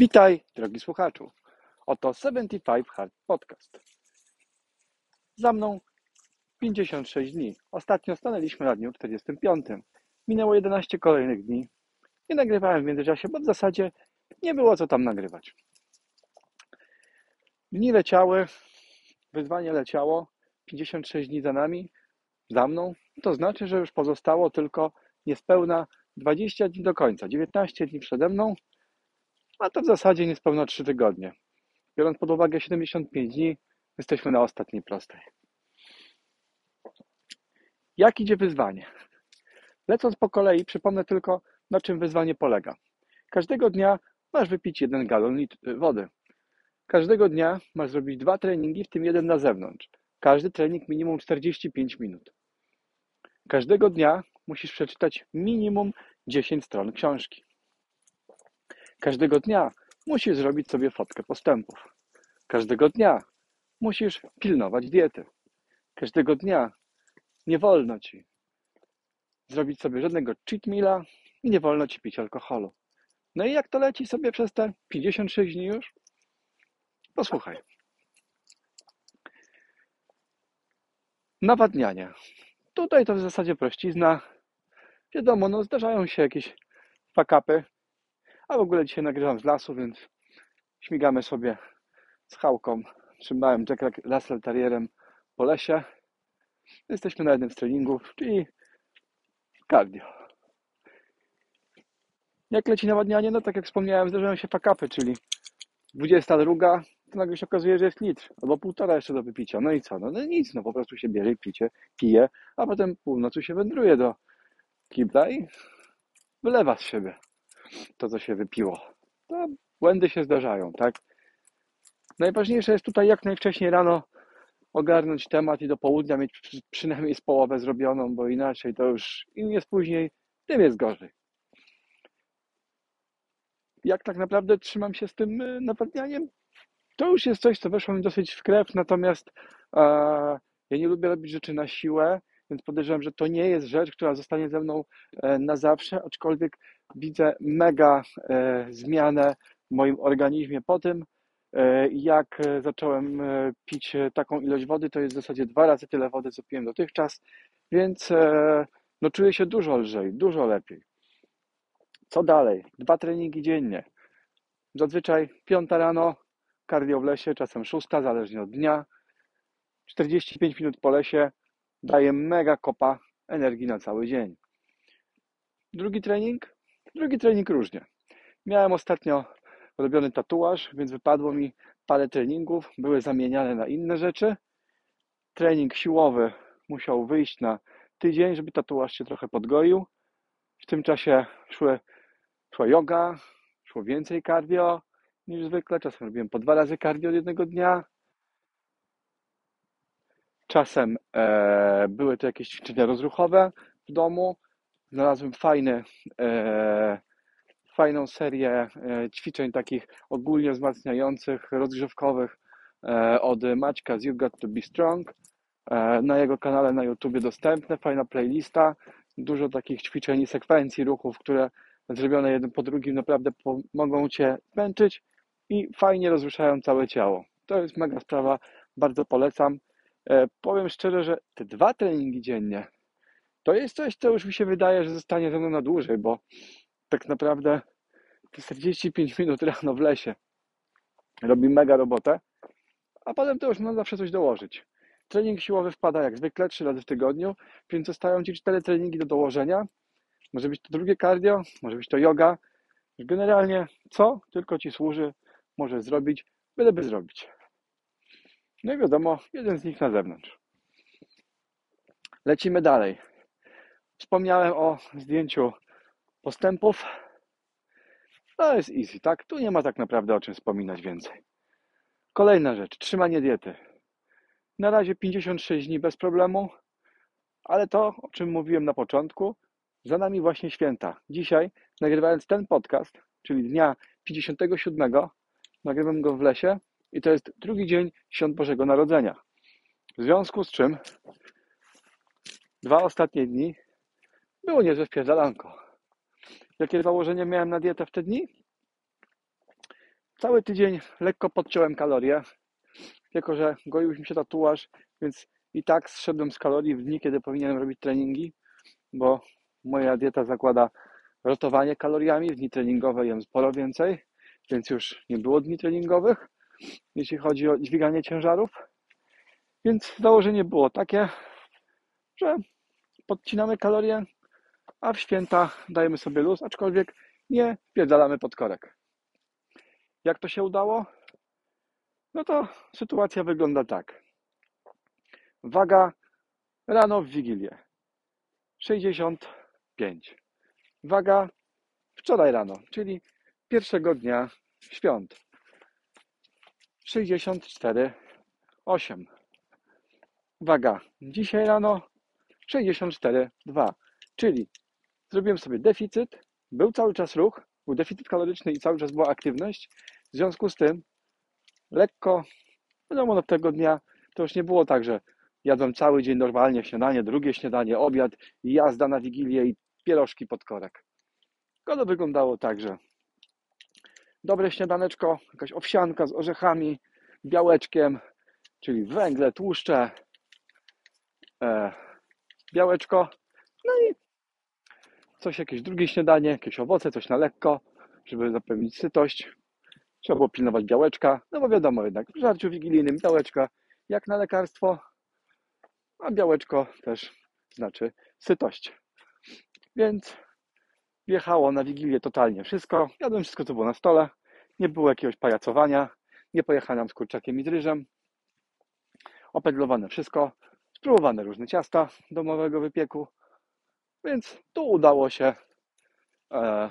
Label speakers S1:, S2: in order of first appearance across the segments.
S1: Witaj, drogi słuchaczu. Oto 75 Hard Podcast. Za mną 56 dni. Ostatnio stanęliśmy na dniu 45. Minęło 11 kolejnych dni. Nie nagrywałem w międzyczasie, bo w zasadzie nie było co tam nagrywać. Dni leciały, wyzwanie leciało, 56 dni za nami, za mną. To znaczy, że już pozostało tylko niespełna 20 dni do końca. 19 dni przede mną, a to w zasadzie niespełna 3 tygodnie. Biorąc pod uwagę 75 dni, jesteśmy na ostatniej prostej. Jak idzie wyzwanie? Lecąc po kolei, przypomnę tylko, na czym wyzwanie polega. Każdego dnia masz wypić jeden galon wody. Każdego dnia masz zrobić dwa treningi, w tym jeden na zewnątrz. Każdy trening minimum 45 minut. Każdego dnia musisz przeczytać minimum 10 stron książki. Każdego dnia musisz zrobić sobie fotkę postępów. Każdego dnia musisz pilnować diety. Każdego dnia nie wolno ci zrobić sobie żadnego cheat meala i nie wolno ci pić alkoholu. No i jak to leci sobie przez te 56 dni już? Posłuchaj. Nawadnianie. Tutaj to w zasadzie prościzna. Wiadomo, no zdarzają się jakieś fakapy, a w ogóle dzisiaj nagrywam z lasu, więc śmigamy sobie z chałką, czy małym Jack Russell Terrierem po lesie. Jesteśmy na jednym z treningów, czyli cardio. Jak leci nawadnianie? No tak jak wspomniałem, zdarzają się fakapy, czyli 22, to nagle się okazuje, że jest litr, albo półtora jeszcze do wypicia. No i co? No, no nic, no po prostu się bierze i picie, pije, a potem północy się wędruje do kibla i wylewa z siebie to, co się wypiło. To błędy się zdarzają, tak? Najważniejsze jest tutaj jak najwcześniej rano ogarnąć temat i do południa mieć przy- przynajmniej z połowę zrobioną, bo inaczej to już im jest później, tym jest gorzej. Jak tak naprawdę trzymam się z tym y, nawadnianiem? To już jest coś, co weszło mi dosyć w krew, natomiast e, ja nie lubię robić rzeczy na siłę, więc podejrzewam, że to nie jest rzecz, która zostanie ze mną e, na zawsze, aczkolwiek widzę mega e, zmianę w moim organizmie po tym, e, jak e, zacząłem pić taką ilość wody, to jest w zasadzie dwa razy tyle wody, co piłem dotychczas, więc no, czuję się dużo lżej, dużo lepiej. Co dalej? Dwa treningi dziennie. Zazwyczaj piąta rano, kardio w lesie, czasem szósta, zależnie od dnia. 45 minut po lesie daje mega kopa energii na cały dzień. Drugi trening? Drugi trening różnie. Miałem ostatnio robiony tatuaż, więc wypadło mi parę treningów, były zamieniane na inne rzeczy. Trening siłowy musiał wyjść na tydzień, żeby tatuaż się trochę podgoił. W tym czasie szły, szła yoga, szło więcej cardio niż zwykle. Czasem robiłem po dwa razy cardio jednego dnia. Czasem e, były to jakieś ćwiczenia rozruchowe w domu. Znalazłem fajny, e, fajną serię e, ćwiczeń takich ogólnie wzmacniających, rozgrzewkowych e, od Maćka z You Got To Be Strong. E, na jego kanale na YouTube dostępne, fajna playlista, dużo takich ćwiczeń i sekwencji ruchów, które zrobione jeden po drugim naprawdę mogą Cię męczyć i fajnie rozruszają całe ciało. To jest mega sprawa, bardzo polecam. E, powiem szczerze, że te dwa treningi dziennie to jest coś, co już mi się wydaje, że zostanie ze mną na dłużej, bo tak naprawdę te 45 minut rano w lesie robi mega robotę, a potem to już można zawsze coś dołożyć. Trening siłowy wpada jak zwykle trzy razy w tygodniu, więc zostają Ci cztery treningi do dołożenia. Może być to drugie cardio, może być to yoga. Generalnie co tylko Ci służy, może zrobić, byleby zrobić. No i wiadomo, jeden z nich na zewnątrz. Lecimy dalej. Wspomniałem o zdjęciu postępów. To jest easy, tak? Tu nie ma tak naprawdę o czym wspominać więcej. Kolejna rzecz, trzymanie diety. Na razie 56 dni bez problemu, ale to, o czym mówiłem na początku, za nami właśnie święta. Dzisiaj, nagrywając ten podcast, czyli dnia 57, nagrywam go w lesie i to jest drugi dzień Świąt Bożego Narodzenia. W związku z czym dwa ostatnie dni było niezłe wpierdalanko. Jakie założenie miałem na dietę w te dni? cały tydzień lekko podciąłem kalorie, jako że goił mi się tatuaż, więc i tak zszedłem z kalorii w dni, kiedy powinienem robić treningi, bo moja dieta zakłada rotowanie kaloriami, w dni treningowe jem sporo więcej, więc już nie było dni treningowych, jeśli chodzi o dźwiganie ciężarów. Więc założenie było takie, że podcinamy kalorie, a w święta dajemy sobie luz, aczkolwiek nie wpierdalamy pod korek. Jak to się udało? No to sytuacja wygląda tak. Waga rano w Wigilię 65. Waga wczoraj rano, czyli pierwszego dnia świąt 64,8. Waga dzisiaj rano 64,2. Czyli zrobiłem sobie deficyt, był cały czas ruch, był deficyt kaloryczny i cały czas była aktywność. W związku z tym lekko, wiadomo, no tego dnia to już nie było tak, że jadłem cały dzień normalnie śniadanie, drugie śniadanie, obiad, jazda na wigilię i pierożki pod korek. Tylko wyglądało tak, że dobre śniadaneczko, jakaś owsianka z orzechami, białeczkiem, czyli węgle, tłuszcze, e, białeczko, no i coś, jakieś drugie śniadanie, jakieś owoce, coś na lekko, żeby zapewnić sytość. Trzeba było pilnować białeczka, no bo wiadomo jednak, w żarciu wigilijnym białeczka jak na lekarstwo, a białeczko też znaczy sytość. Więc wjechało na Wigilię totalnie wszystko. Jadłem wszystko, co było na stole. Nie było jakiegoś pajacowania. Nie pojechałem z kurczakiem i z ryżem. Opedlowane wszystko. Spróbowane różne ciasta domowego wypieku. Więc tu udało się e,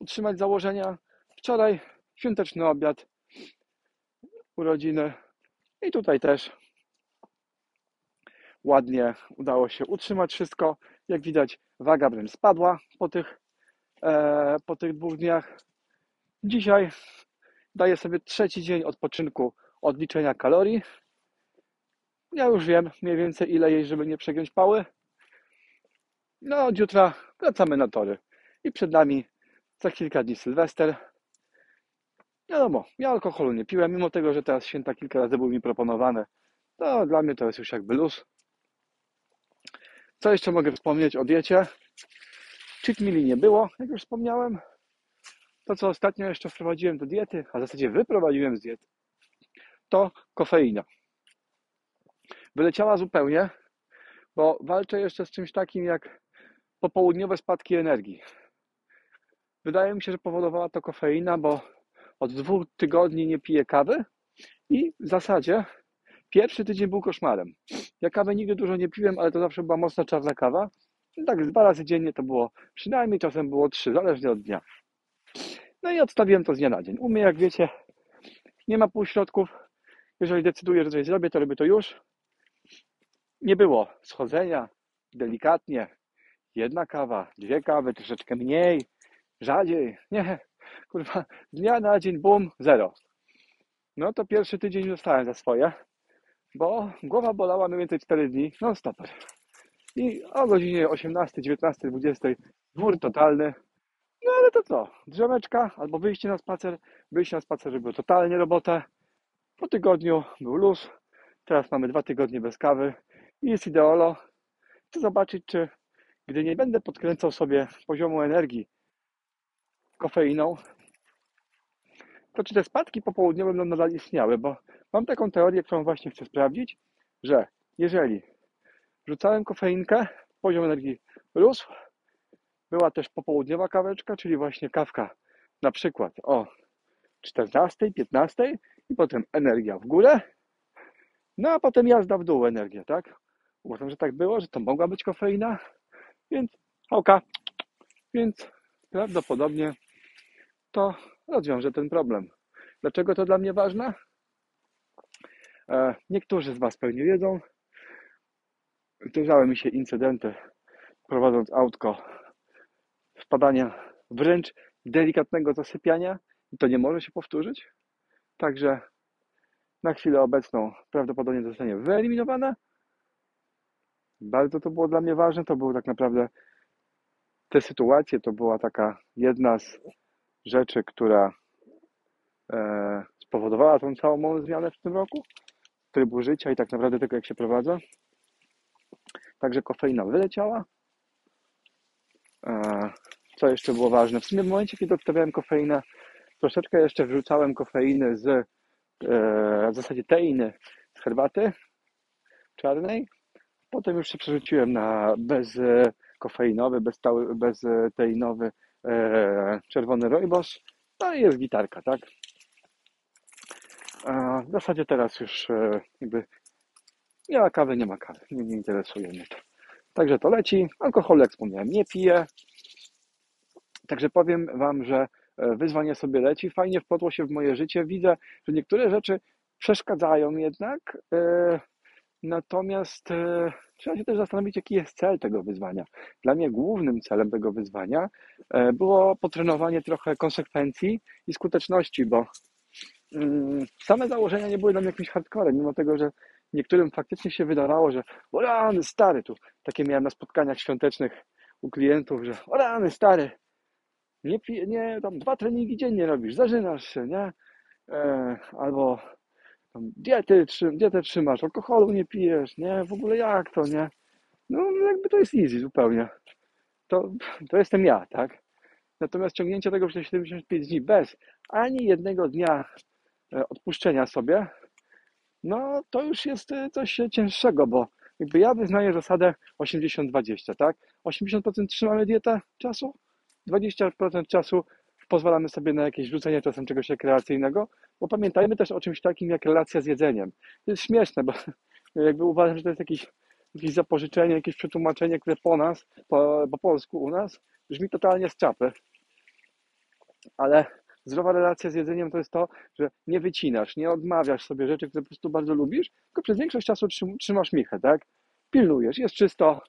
S1: utrzymać założenia. Wczoraj świąteczny obiad, urodziny i tutaj też ładnie udało się utrzymać wszystko. Jak widać, waga wręcz spadła po tych, e, po tych dwóch dniach. Dzisiaj daję sobie trzeci dzień odpoczynku od liczenia kalorii. Ja już wiem mniej więcej ile jeść, żeby nie przegiąć pały. No, od jutra wracamy na tory. I przed nami za kilka dni Sylwester. Wiadomo, ja alkoholu nie piłem, mimo tego, że teraz święta kilka razy był mi proponowane. To dla mnie to jest już jakby luz. Co jeszcze mogę wspomnieć o diecie? Cheat meali nie było, jak już wspomniałem. To, co ostatnio jeszcze wprowadziłem do diety, a w zasadzie wyprowadziłem z diety, to kofeina. Wyleciała zupełnie, bo walczę jeszcze z czymś takim jak popołudniowe spadki energii. Wydaje mi się, że powodowała to kofeina, bo od dwóch tygodni nie piję kawy i w zasadzie pierwszy tydzień był koszmarem. Ja kawy nigdy dużo nie piłem, ale to zawsze była mocna czarna kawa. Tak dwa razy dziennie to było, przynajmniej czasem było trzy, zależnie od dnia. No i odstawiłem to z dnia na dzień. U mnie, jak wiecie, nie ma półśrodków. Jeżeli decyduję, że coś zrobię, to robię to już. Nie było schodzenia, delikatnie. Jedna kawa, dwie kawy, troszeczkę mniej, rzadziej. Nie, kurwa, z dnia na dzień, bum, zero. No to pierwszy tydzień dostałem za swoje, bo głowa bolała mniej więcej 4 dni, no stop. I o godzinie 18, 19, 20 dwór totalny. No ale to co? Drzemeczka albo wyjście na spacer. Wyjście na spacer robiło totalnie robotę. Po tygodniu był luz. Teraz mamy dwa tygodnie bez kawy. I jest ideolo. Chcę zobaczyć, czy gdy nie będę podkręcał sobie poziomu energii kofeiną, to czy te spadki popołudniowe będą nadal istniały, bo mam taką teorię, którą właśnie chcę sprawdzić, że jeżeli rzucałem kofeinkę, poziom energii rósł, była też popołudniowa kaweczka, czyli właśnie kawka na przykład o 14, 15 i potem energia w górę, no a potem jazda w dół energia, tak? Uważam, że tak było, że to mogła być kofeina, więc oka, więc prawdopodobnie to rozwiąże ten problem. Dlaczego to dla mnie ważne? E, niektórzy z Was pewnie wiedzą, zdarzały mi się incydenty prowadząc autko, wpadania wręcz delikatnego zasypiania i to nie może się powtórzyć. Także na chwilę obecną prawdopodobnie zostanie wyeliminowane. Bardzo to było dla mnie ważne. To były tak naprawdę te sytuacje, to była taka jedna z rzeczy, która e, spowodowała tą całą moją zmianę w tym roku trybu życia i tak naprawdę tego, jak się prowadza. Także kofeina wyleciała. E, co jeszcze było ważne? W sumie w momencie, kiedy odstawiałem kofeinę, troszeczkę jeszcze wrzucałem kofeiny z e, w zasadzie teiny z herbaty czarnej. Potem już się przerzuciłem na bezkofeinowy, bez, bezteinowy e, czerwony rooibos. No i jest gitarka, tak? A w zasadzie teraz już e, jakby nie ma kawy, nie ma kawy. Nie, nie interesuje mnie to. Także to leci. Alkohol, jak wspomniałem, nie piję. Także powiem Wam, że e, wyzwanie sobie leci. Fajnie wpadło się w moje życie. Widzę, że niektóre rzeczy przeszkadzają jednak. E, natomiast trzeba się też zastanowić, jaki jest cel tego wyzwania. Dla mnie głównym celem tego wyzwania było potrenowanie trochę konsekwencji i skuteczności, bo Mm, same założenia nie były dla mnie jakimś hardcorem, mimo tego, że niektórym faktycznie się wydawało, że o rany, stary, tu takie miałem na spotkaniach świątecznych u klientów, że o rany, stary, nie, nie tam dwa treningi dziennie robisz, zażynasz się, nie? E, albo diety, dietę trzymasz, alkoholu nie pijesz, nie? W ogóle jak to, nie? No jakby to jest easy zupełnie. To, to jestem ja, tak? Natomiast ciągnięcie tego przez 75 dni bez ani jednego dnia E, odpuszczenia sobie, no to już jest e, coś cięższego, bo jakby ja wyznaję zasadę 80-20, tak? 80% trzymamy dietę czasu, 20% czasu pozwalamy sobie na jakieś rzucenie czasem czegoś rekreacyjnego, bo pamiętajmy też o czymś takim jak relacja z jedzeniem. To jest śmieszne, bo jakby uważam, że to jest jakieś, jakieś zapożyczenie, jakieś przetłumaczenie, które po nas, po, po polsku u nas, brzmi totalnie z czapy. Ale Zdrowa relacja z jedzeniem to jest to, że nie wycinasz, nie odmawiasz sobie rzeczy, które po prostu bardzo lubisz, tylko przez większość czasu trzymasz michę, tak? Pilnujesz, jest czysto,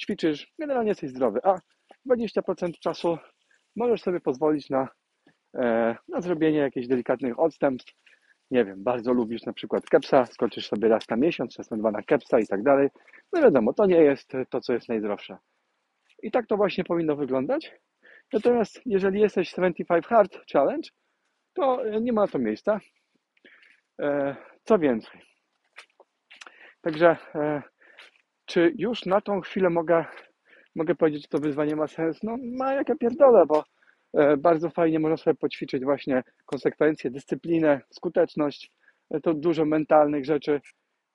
S1: ćwiczysz, generalnie jesteś zdrowy, a 20% czasu możesz sobie pozwolić na, e, na zrobienie jakichś delikatnych odstępstw. Nie wiem, bardzo lubisz na przykład kepsa, skończysz sobie raz na miesiąc, czasem dwa na kepsa i tak dalej. No wiadomo, to nie jest to, co jest najzdrowsze. I tak to właśnie powinno wyglądać. Natomiast jeżeli jesteś 75 Hard Challenge, to nie ma to miejsca. E, co więcej. Także e, czy już na tą chwilę mogę, mogę powiedzieć, że to wyzwanie ma sens? No ma jak ja pierdolę, bo e, bardzo fajnie można sobie poćwiczyć właśnie konsekwencje, dyscyplinę, skuteczność. To dużo mentalnych rzeczy.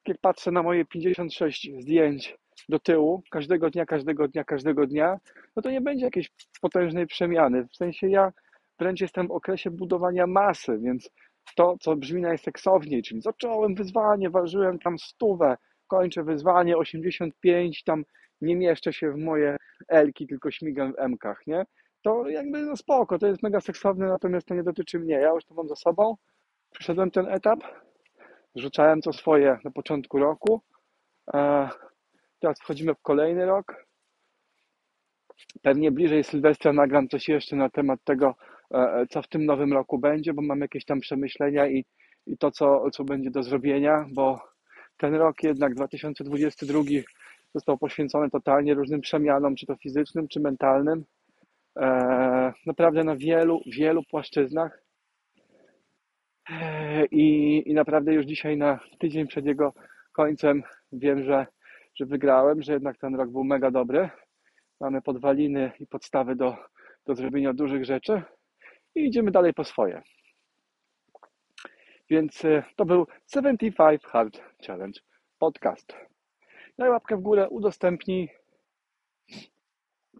S1: Jak patrzę na moje 56 zdjęć do tyłu, każdego dnia, każdego dnia, każdego dnia, no to nie będzie jakiejś potężnej przemiany. W sensie ja wręcz jestem w okresie budowania masy, więc to, co brzmi najseksowniej, czyli zacząłem wyzwanie, ważyłem tam stówę, kończę wyzwanie 85, tam nie mieszczę się w moje elki, tylko śmigam w emkach, nie? To jakby no spoko, to jest mega seksowne, natomiast to nie dotyczy mnie. Ja już to mam za sobą, przeszedłem ten etap, rzucałem to swoje na początku roku, e, Teraz wchodzimy w kolejny rok. Pewnie bliżej Sylwestra nagram coś jeszcze na temat tego, e, e, co w tym nowym roku będzie, bo mam jakieś tam przemyślenia i, i to, co, co będzie do zrobienia, bo ten rok jednak 2022 został poświęcony totalnie różnym przemianom, czy to fizycznym, czy mentalnym. E, naprawdę na wielu, wielu płaszczyznach. I, I naprawdę już dzisiaj na tydzień przed jego końcem wiem, że że wygrałem, że jednak ten rok był mega dobry. Mamy podwaliny i podstawy do, do zrobienia dużych rzeczy i idziemy dalej po swoje. Więc e, to był 75 Hard Challenge podcast. Daj łapkę w górę, udostępnij,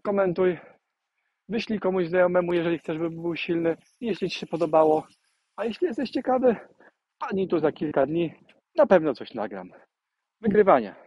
S1: komentuj, wyślij komuś znajomemu, jeżeli chcesz, żeby był silny, jeśli Ci się podobało. A jeśli jesteś ciekawy, pani tu za kilka dni, na pewno coś nagram. Wygrywanie.